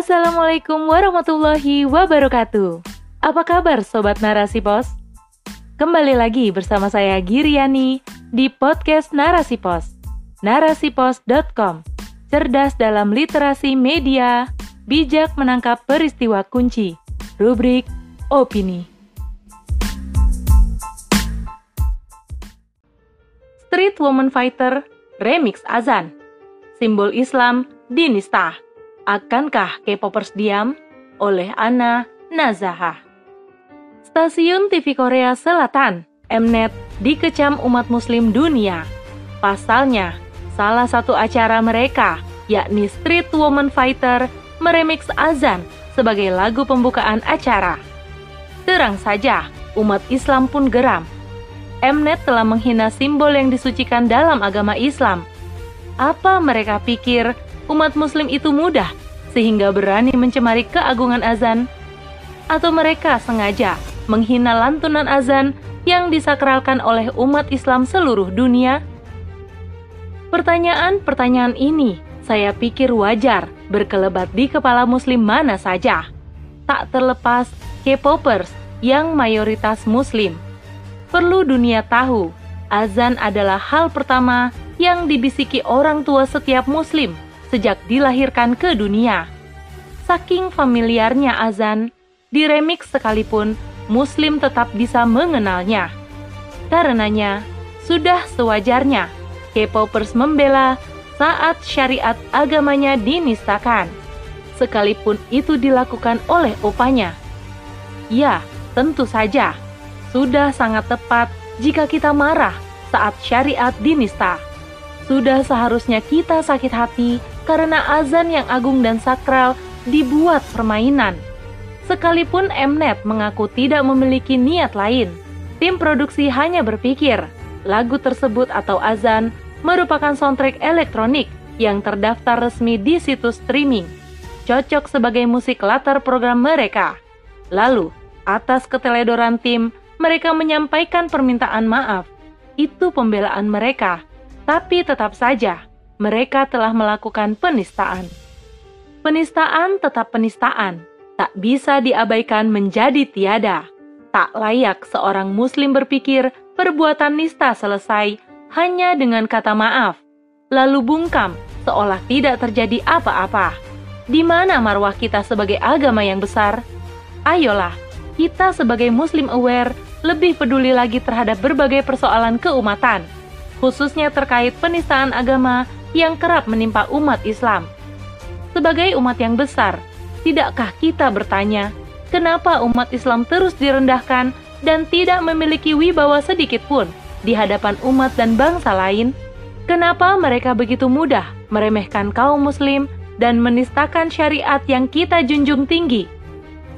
Assalamualaikum warahmatullahi wabarakatuh. Apa kabar Sobat Narasi Pos? Kembali lagi bersama saya Giriani di podcast Narasi Pos. Narasipos.com Cerdas dalam literasi media, bijak menangkap peristiwa kunci. Rubrik Opini. Street Woman Fighter Remix Azan Simbol Islam Dinista Akankah K-popers diam? Oleh Ana Nazaha. Stasiun TV Korea Selatan, Mnet, dikecam umat muslim dunia. Pasalnya, salah satu acara mereka, yakni Street Woman Fighter, meremix azan sebagai lagu pembukaan acara. Terang saja, umat Islam pun geram. Mnet telah menghina simbol yang disucikan dalam agama Islam. Apa mereka pikir umat muslim itu mudah sehingga berani mencemari keagungan azan? Atau mereka sengaja menghina lantunan azan yang disakralkan oleh umat Islam seluruh dunia? Pertanyaan-pertanyaan ini saya pikir wajar berkelebat di kepala muslim mana saja. Tak terlepas K-popers yang mayoritas muslim. Perlu dunia tahu, azan adalah hal pertama yang dibisiki orang tua setiap muslim sejak dilahirkan ke dunia. Saking familiarnya azan, di remix sekalipun Muslim tetap bisa mengenalnya. Karenanya, sudah sewajarnya K-popers membela saat syariat agamanya dinistakan, sekalipun itu dilakukan oleh opanya. Ya, tentu saja, sudah sangat tepat jika kita marah saat syariat dinista. Sudah seharusnya kita sakit hati karena azan yang agung dan sakral dibuat permainan. Sekalipun Mnet mengaku tidak memiliki niat lain, tim produksi hanya berpikir lagu tersebut atau azan merupakan soundtrack elektronik yang terdaftar resmi di situs streaming, cocok sebagai musik latar program mereka. Lalu, atas keteledoran tim, mereka menyampaikan permintaan maaf. Itu pembelaan mereka, tapi tetap saja mereka telah melakukan penistaan. Penistaan tetap penistaan, tak bisa diabaikan menjadi tiada. Tak layak seorang Muslim berpikir perbuatan nista selesai hanya dengan kata maaf, lalu bungkam seolah tidak terjadi apa-apa. Di mana marwah kita sebagai agama yang besar? Ayolah, kita sebagai Muslim aware lebih peduli lagi terhadap berbagai persoalan keumatan, khususnya terkait penistaan agama yang kerap menimpa umat Islam. Sebagai umat yang besar, tidakkah kita bertanya, kenapa umat Islam terus direndahkan dan tidak memiliki wibawa sedikit pun di hadapan umat dan bangsa lain? Kenapa mereka begitu mudah meremehkan kaum muslim dan menistakan syariat yang kita junjung tinggi?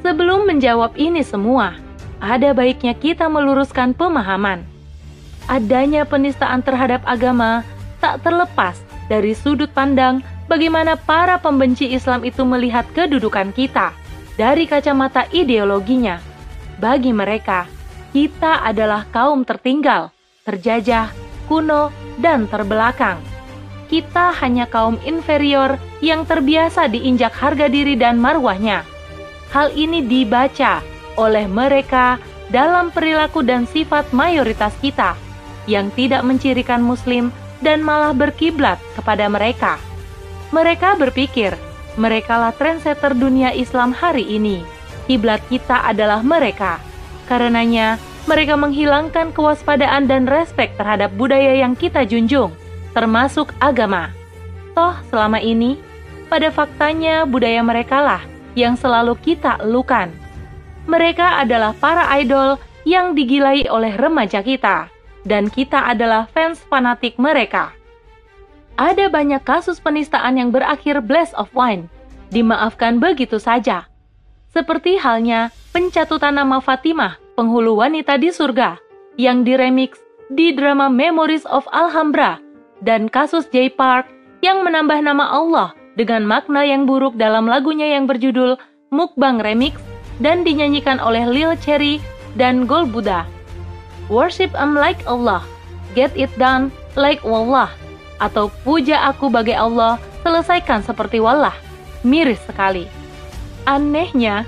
Sebelum menjawab ini semua, ada baiknya kita meluruskan pemahaman. Adanya penistaan terhadap agama tak terlepas dari sudut pandang bagaimana para pembenci Islam itu melihat kedudukan kita dari kacamata ideologinya. Bagi mereka, kita adalah kaum tertinggal, terjajah, kuno, dan terbelakang. Kita hanya kaum inferior yang terbiasa diinjak harga diri dan marwahnya. Hal ini dibaca oleh mereka dalam perilaku dan sifat mayoritas kita yang tidak mencirikan Muslim dan malah berkiblat kepada mereka. Mereka berpikir, merekalah trendsetter dunia Islam hari ini. Kiblat kita adalah mereka. Karenanya, mereka menghilangkan kewaspadaan dan respek terhadap budaya yang kita junjung, termasuk agama. Toh, selama ini, pada faktanya budaya mereka lah yang selalu kita elukan. Mereka adalah para idol yang digilai oleh remaja kita dan kita adalah fans fanatik mereka. Ada banyak kasus penistaan yang berakhir blast of wine, dimaafkan begitu saja. Seperti halnya pencatutan nama Fatimah, penghulu wanita di surga, yang diremix di drama Memories of Alhambra, dan kasus J Park yang menambah nama Allah dengan makna yang buruk dalam lagunya yang berjudul Mukbang Remix dan dinyanyikan oleh Lil Cherry dan Gold Buddha. Worship am like Allah, get it done like wallah, atau puja aku bagai Allah, selesaikan seperti wallah. Miris sekali. Anehnya,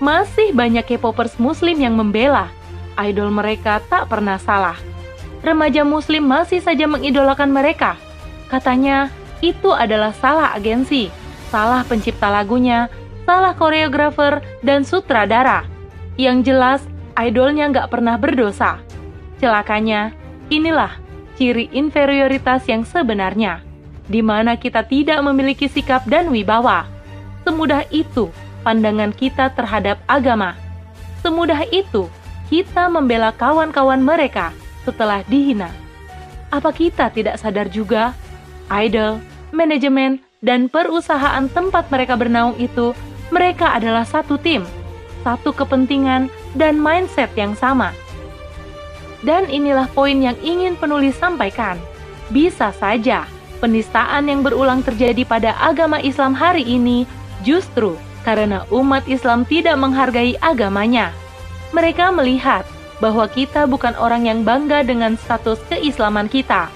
masih banyak K-popers muslim yang membela. Idol mereka tak pernah salah. Remaja muslim masih saja mengidolakan mereka. Katanya, itu adalah salah agensi, salah pencipta lagunya, salah koreografer, dan sutradara. Yang jelas, idolnya nggak pernah berdosa. Celakanya, inilah ciri inferioritas yang sebenarnya, di mana kita tidak memiliki sikap dan wibawa. Semudah itu pandangan kita terhadap agama. Semudah itu kita membela kawan-kawan mereka setelah dihina. Apa kita tidak sadar juga, idol, manajemen, dan perusahaan tempat mereka bernaung itu, mereka adalah satu tim, satu kepentingan, dan mindset yang sama. Dan inilah poin yang ingin penulis sampaikan. Bisa saja penistaan yang berulang terjadi pada agama Islam hari ini justru karena umat Islam tidak menghargai agamanya. Mereka melihat bahwa kita bukan orang yang bangga dengan status keislaman kita.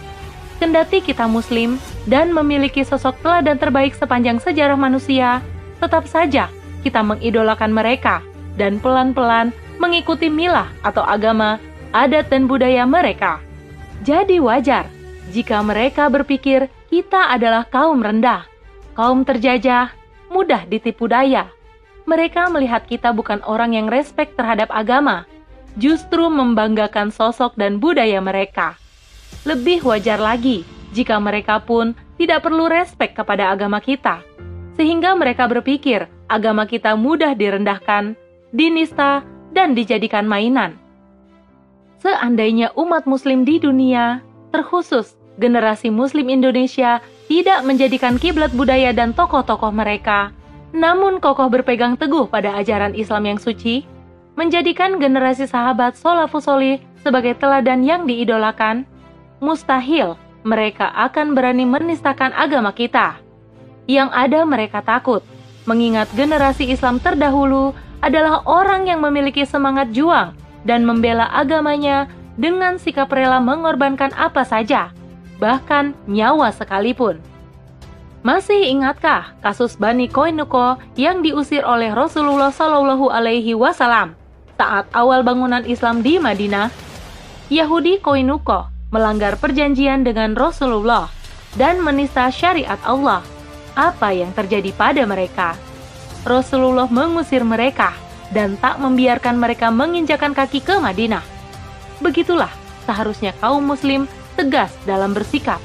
Kendati kita Muslim dan memiliki sosok teladan terbaik sepanjang sejarah manusia, tetap saja kita mengidolakan mereka dan pelan-pelan mengikuti milah atau agama, adat, dan budaya mereka. Jadi wajar jika mereka berpikir kita adalah kaum rendah, kaum terjajah, mudah ditipu daya. Mereka melihat kita bukan orang yang respek terhadap agama, justru membanggakan sosok dan budaya mereka. Lebih wajar lagi jika mereka pun tidak perlu respek kepada agama kita, sehingga mereka berpikir agama kita mudah direndahkan, dinista, dan dijadikan mainan. Seandainya umat Muslim di dunia, terkhusus generasi Muslim Indonesia, tidak menjadikan kiblat budaya dan tokoh-tokoh mereka, namun kokoh berpegang teguh pada ajaran Islam yang suci, menjadikan generasi sahabat Solafus Solih sebagai teladan yang diidolakan, mustahil mereka akan berani menistakan agama kita. Yang ada mereka takut, mengingat generasi Islam terdahulu adalah orang yang memiliki semangat juang dan membela agamanya dengan sikap rela mengorbankan apa saja, bahkan nyawa sekalipun. Masih ingatkah kasus Bani Koinuko yang diusir oleh Rasulullah Shallallahu Alaihi Wasallam saat awal bangunan Islam di Madinah, Yahudi Koinuko melanggar perjanjian dengan Rasulullah dan menista syariat Allah. Apa yang terjadi pada mereka? Rasulullah mengusir mereka dan tak membiarkan mereka menginjakan kaki ke Madinah. Begitulah seharusnya kaum muslim tegas dalam bersikap,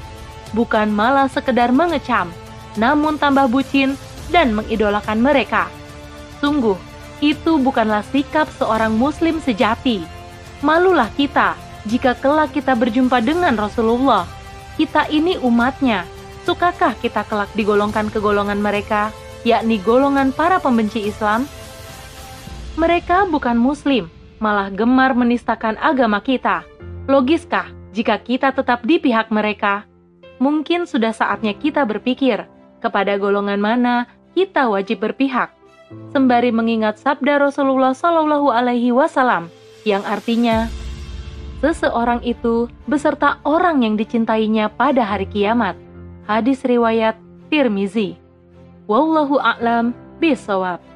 bukan malah sekedar mengecam, namun tambah bucin dan mengidolakan mereka. Sungguh, itu bukanlah sikap seorang Muslim sejati. Malulah kita jika kelak kita berjumpa dengan Rasulullah. Kita ini umatnya. Sukakah kita kelak digolongkan ke golongan mereka, yakni golongan para pembenci Islam? Mereka bukan Muslim, malah gemar menistakan agama kita. Logiskah jika kita tetap di pihak mereka? Mungkin sudah saatnya kita berpikir kepada golongan mana kita wajib berpihak sembari mengingat sabda Rasulullah Shallallahu Alaihi Wasallam yang artinya seseorang itu beserta orang yang dicintainya pada hari kiamat. Hadis riwayat Tirmizi. Wallahu a'lam bisawab.